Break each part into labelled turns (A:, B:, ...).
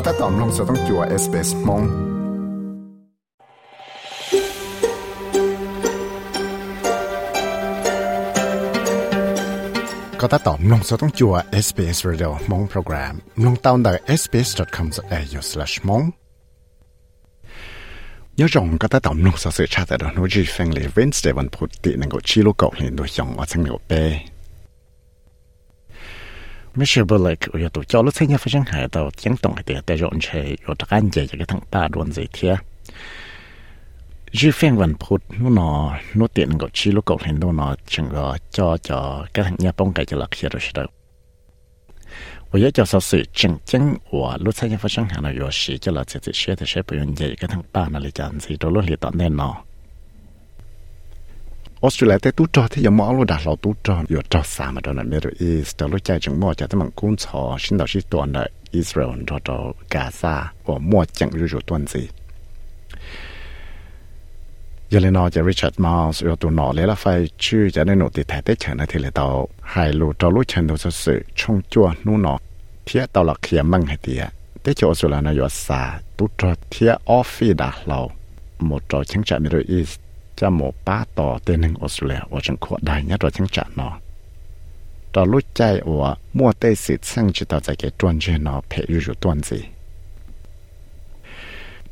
A: ก็ถ้าตอมลงจะต้องจัวเอสเปสมงก็ถ้าตอมลงจะต้องจัว SBS Radio มงโปรแกรมลงตามดัก sbs.com.au/mong ยอจงก็ตตอมลงสะเสือชาแต่ดอนโนจีแฟงเลเวนสเตวันพุตตินังก็ชิโลกอกเห็นโดยยองว่าสังเหนียวเป ไม่ใช่บลิกอยู่ตัวจอรถเส้นยาฟังหายตัวยังต้องให้เดียแต่ย้อนเชยอยู่ตะกันใหญ่จากทั้งป้าดวนใจเทียจีเฟียงวันพุธนู่นนอนู่นเตียนก็ชี้ลูกกเห็นนู่นนอจึงก็จอจอกระทั่งยาป้องกันจะหลักเชียร์สิเด我也叫说是正经我路参加发生下呢，有时就了自己学的些不用也个趟班那里这样子，都落里到那 Australia te tu cho, thế giờ mỏ luôn đặt lò tu cho giờ cho xa mà đó Middle East đó lúc chẳng mỏ chạy tới bằng cuốn sò xin đạo sĩ tuần là Israel cho cho Gaza và mỏ chẳng rủi rủi tuần gì. Giờ lên nói cho Richard Miles rồi tụi nó lấy là phải chứ cho nội thì thế chẳng là thì là tàu hai lù cho lúc chẳng đâu sự trong chua nu nó thiết tàu là kia măng hay tía? Thế chỗ Australia nó giờ xa tu cho thiết office đặt lò một trò chẳng chạy Middle East. จะหมอป้าต่อเตือนหนึ่งออสเตรเลียว่าฉันขวดได้เนี่ยเราฉันจะนอต่อรู้ใจว่ามัวเตสิทธิ์ซึ่งจะต่อใจเกตวนเจนอเพยอยู่ตวนสิ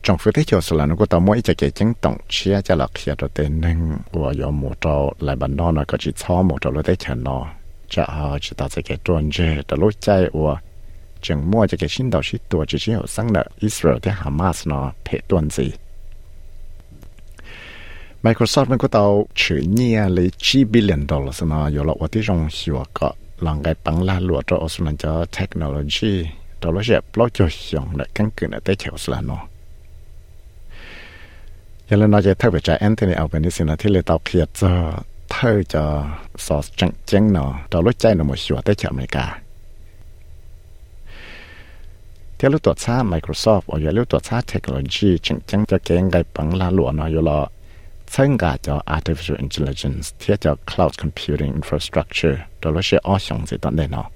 A: จงฟื้นที่เกี่ยวสลานก็ต่อมัวอจะเกจังต้องเชียจะหลักเชียตัวเต็นหนึ่งว่ายอมหมดเราหลายบันนอนก็จิตซ้อหมดเราได้เชนอจะเอาจิต่อใจเกตวนเจแต่ลุ้ใจว่าจึงมัวจะเกชินดาอชิตตัวจะเชียวสังเนอิสราเอลที่ฮามาสนอเพยตวนสิ Microsoft มันก็เอาชื่อเนี่ยเลยจีบิลเลนดอลลาร์นะอยู่แล้วว่าที่จงหัวก็หลังไงปังลาหลวดเอาส่วนจะเทคโนโลยีดอลลาร์เจ็บปลอกจะยองเลยกันเกินแต่เฉียวสละเนาะยังเลยน่าจะเท่าไปใจแอนโทนีเอัลเบนิสินะที่เลยตอกเขียดจะเท่าจะสอดจังเจังเนาะดอลลาร์ใจหนูหมดหัวแต่เฉียวอเมริกาเที่ยวตัวช้า Microsoft ว่าอย่ารู้ตัวช้าเทคโนโลยีจังจังจะเก่งไงปังลาหลวดเนาะอยู่แล้ว ซึ่งก็จะ artificial intelligence ที่จะ cloud computing infrastructure ตัวเราเชื่อออชงสิตอนเนาะ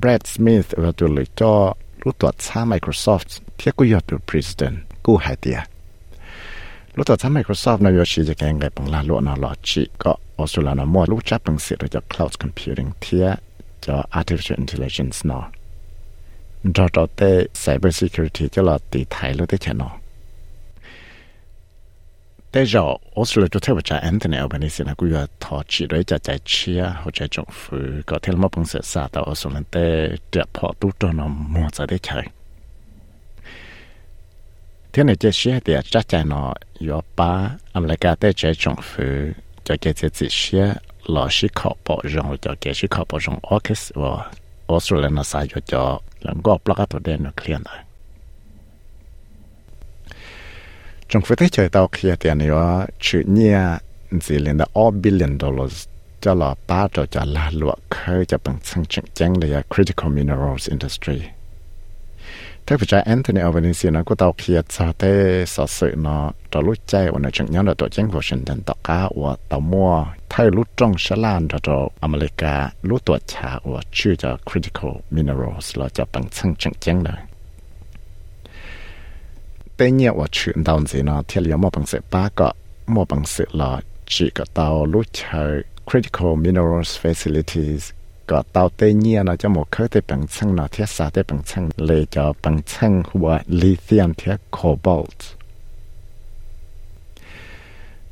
A: Brad Smith ว่าตัวเลยจะรู้ตัวช้า Microsoft ที่กูยอดตัว president กูหายเดียรู้ตัวช้า Microsoft นายชีจะแกงไงปังลาลวนอลอจีก็ออสเตรเลียนะมั่วรู้จักปังเสียจะ cloud computing ที่จะ artificial intelligence เนาะจอจอเต้ cyber security จะเราตีไทยรู้ได้แค่เนาะ แต่จะออสเตรเลียตัวเทวจาแอนโทนีอัลเบนิสินะกูอยากทอจีด้วยจะใจเชียหัวใจจงฝือก็เทลมาปังเสียสาแต่ออสเตรเลียแต่เดือดพอตู้ตัวนมมัวจะได้ใช้เที่ยในเจเชียเดียจัดใจนอยอป้าอเมริกาแต่ใจจงฝือจะเกจะจิเชียหล่อชิขอปอจงจะเกชิขอปอจงออคิสว่าออสเตรเลียน่ะสายจะหลังก็ปลักตัวเด่นเคลียนเลย trong phía thế chơi tàu kia tiền nữa chữ nhia chỉ lên đã all billion dollars, cho là ba cho cho là lụa khơi cho bằng sang chẳng chẳng là critical minerals industry. Thế phải trái Anthony Albanese nó có tàu kia cho thế sở sự nó cho lúc chạy và nó chẳng nhớ là tổ chức Washington tàu cá và tàu mua, thay lúc trong Sài Lan cho cho America lúc tổ chức và chưa cho critical minerals là cho bằng sang chẳng chẳng này โทนีอัลเบนิซีนะก็ตัวเคลียร์ซาเต้สอสื่อเนาะตัวรู้ใจวันนี้จังยังตัวจังวอชิงตันต่อก้าว่าตัวมัวไทยรู้จงฉลาดตัวอเมริการู้ตัวชาว่าชื่อจะ critical minerals เราจะเป็นสังจังจังเลย tế nhẹ và chuyện đào gì nó thì liệu một bằng sự ba có một bằng sự là chỉ có tàu lúc chờ critical minerals facilities có tàu tế nhẹ nó cho một khởi tế bằng chân nó thiết xa tế bằng chân lệ cho bằng chân của lithium thiết cobalt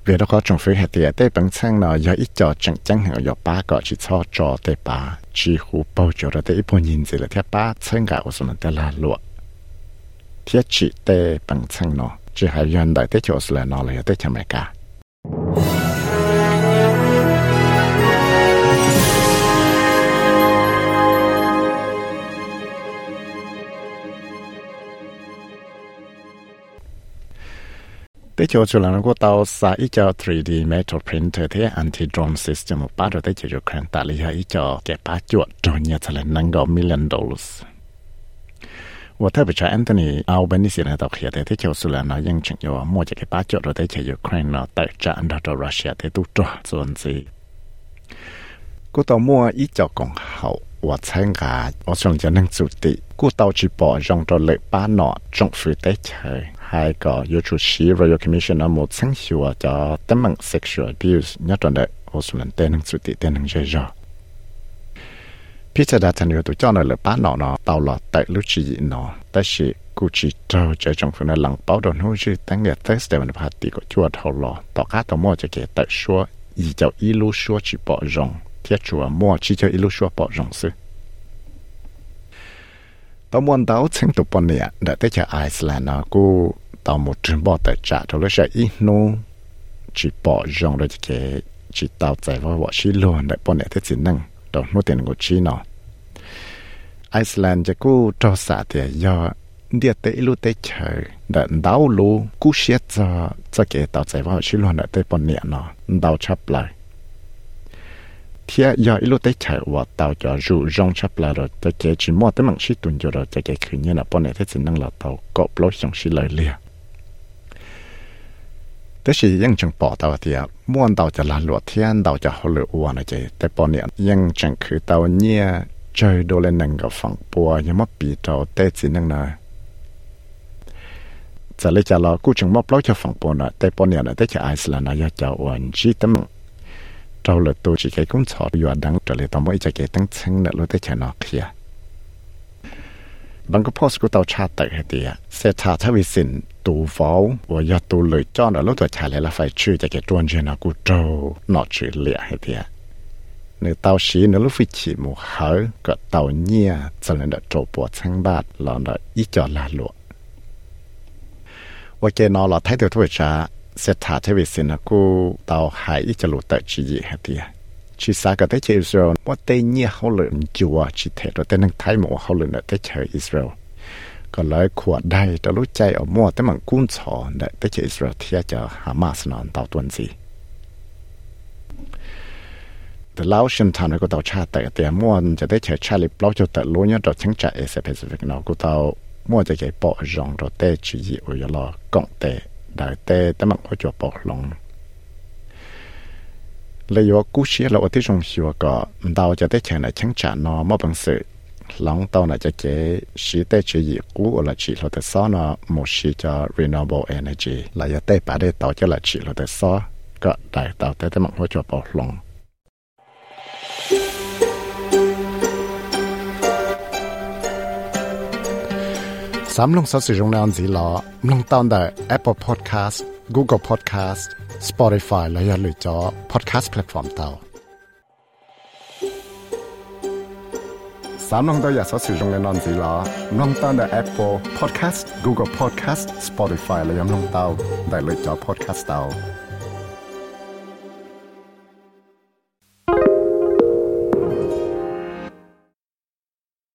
A: vì đó có trong phía hệ tiệt tế bằng chân nó do ít cho chẳng chẳng hạn do ba có chỉ cho cho tế ba chỉ hú bao giờ đó tế ít bao nhìn gì là thiết ba chân cả của nó tế là luộc thiết chỉ tê bằng xăng nó chỉ hay hiện đại tế chỗ là nó là tế tê mẹ cả tế chỗ chỗ là nó có tàu xa ít cho 3D metal printer thế anti drone system bắt đầu tế chỗ chỗ khăn tạ lý hay ít cho kẻ bá chuột rồi nhà sẽ là năng gạo million dollars ว่าถ้าไปใช้แอนโทนีเอาเบนิสิลตอกเขียแต่ที่เชียวสุลานายังชงอยู่มั่วจะกับป้าจดเราได้เชียวยูเครนเนาะแต่จะอันดับรัสเซียแต่ตุจส่วนสิกูต่อมั่วอีจอกของเขาว่าใช้กาว่าชงจะนั่งสุติกูต่อจีบอจงตัวเล็กป้าเนาะจงฟื้นได้เฉยให้ก็ยูทูชีรอยคอมมิชชั่นหมดสังหัวจะตั้งมั่ง sexual abuse เนี่ยตอนเด็กว่าสุนันเต้นนั่งสุติเต้นนั่งเจยจอ พิจารณาทันอยู่ตัวเจ้าหน่อยเลยป้าหนอเนาะเตาหลอดแต่ลูกจีเนาะแต่สิกูจีเจ้าใจจงฝืนหลังเป้าโดนหูชื่อตั้งแต่ Thursday วันพาตีก็ชั่วเท่าหลอต่อข้าตัวมั่วจะเกแต่ชัวอีเจ้าอีลูชัวจีปอจงเทียชัวมั่วจีเจ้าอีลูชัวปอจงซึตัวมั่วเต้าเชิงตัวปนเนี่ยเด็กที่จะไอซ์แลนด์เนาะกูตัวหมดถึงบ่แต่จ่าตัวเลือดอีโนจีปอจงเลยจะเกจีเต้าใจว่าว่าชิลวนเด็กปนเนี่ยที่สินั่ง đó nó tiền của chi nó Icelandจะกู้จอสาเดียยอเดียเตลูเตเฉยเดินดาวลูกู้เสียจะจะเกต่อใจว่าชิลวนเตปนเนี่ยเนาะ ดาวชับเลยเทียยออิลูเตเฉยว่าดาวจะรูจงชับเลยเราจะเกจิมอแต่มังชิตุนอยู่เราจะเกคืนเนี่ยนะปนเนี่ยที่จะนั่งเราดาวก็ปล่อยส่งชิเลยเลียแต่是ยังจังปอ trời đồ lên nâng gặp phẳng bùa nhưng mà bị trâu tê chỉ nâng nà. Giờ lấy trả lo cú chừng móc lối cho phẳng bùa nà tê bò nè nà tê cho ai là nà cho chào ổn chi tâm. Trâu lợt tôi chỉ cái cũng sợ vừa đắng, trở lại tao mới chỉ cái tăng chân nè lối tê cho nó kia. Bằng cái post của tao cha tự hết tiệt sẽ cha thay vì xin tù pháo và ya tù lời cho nà lối tao chả lại là phải chui chỉ cái tuần trên nà cú trâu, nọ chui lẹ hết tiệt nếu tàu xí nếu lúc phải chỉ một hở có tàu nhia cho nên đã trổ bộ sang bát là đã ít cho là lụa. Và cái nó là thái thôi cha sẽ thả thế vì xin cô tàu hải ít cho lụa tại chỉ gì hết đi chỉ xa cả tới chơi Israel và tây nhia hậu lượng chùa, chỉ thể rồi tới thái mộ hậu lượng đã tới chơi Israel. Có lời của đây đã lúc chạy ở mua tới mạng cung sọ để tới Israel thì cho Hamas nó tàu tuần gì พอสกูเตาชาติเหตียเสถาทวิสินตูฟาวว่าอยาตูเลยจ้อนแล้วตัวชาเลยละไฟชื่อจะเกตวนเจนากูโจนอชื่อเลียเหตียเนื้อเตาชีเนื้อลูกฟิชิมูเหอก็เตาเนียจะเลยเดโจปวดช่างบาดหลอนเดอีจอลาลัวว่าเกนอหลอดไทยตัวทั่วชาเสถาทวิสินกูเตาหายอีจะลุเตจีเหตีย chỉ xa cái tới Israel mà tây nhia họ lượn chùa chỉ thể rồi tên thái mộ họ lượn tới chơi Israel còn lại khỏa đây cho lúc chạy ở mua tới bằng cuốn chó để tới chơi Israel thì cho Hamas nó tạo tuần gì từ lâu sinh thằng có tàu cha tại tiền mua cho tới chơi Charlie lâu cho tại lối nhớ rồi chẳng chạy Asia Pacific nó có tàu mua cho cái bỏ rong rồi tê chỉ gì ở lo cộng tê đại tê tới bằng có cho bỏ lòng เลยว่ากู้เชียเราที่จงชัวก็ดาวจะได้เชิญในชั้งจานอมอบังสือหลังตอนน่ะจะเจสีได้จีอีกู้ละจีเราแต่ซ้อนอหมดสีจะ renewable energy เราจะได้ปาได้ต่อจะละจีเราแต่ซ้อก็ได้ต่อแต่แต่มันหัวจบออกลง สามลงสัสิรงนานสีหลอลงตอนได้ Apple Podcast Google Podcast Spotify และอย่าลืมจอ Podcast Platform เตาสามลงตัวอยากสอสื่อตรงในนอนสีหลอน้องตาใน Apple Podcast Google Podcast Spotify และยังลงเตาได้เลยจอ Podcast เตา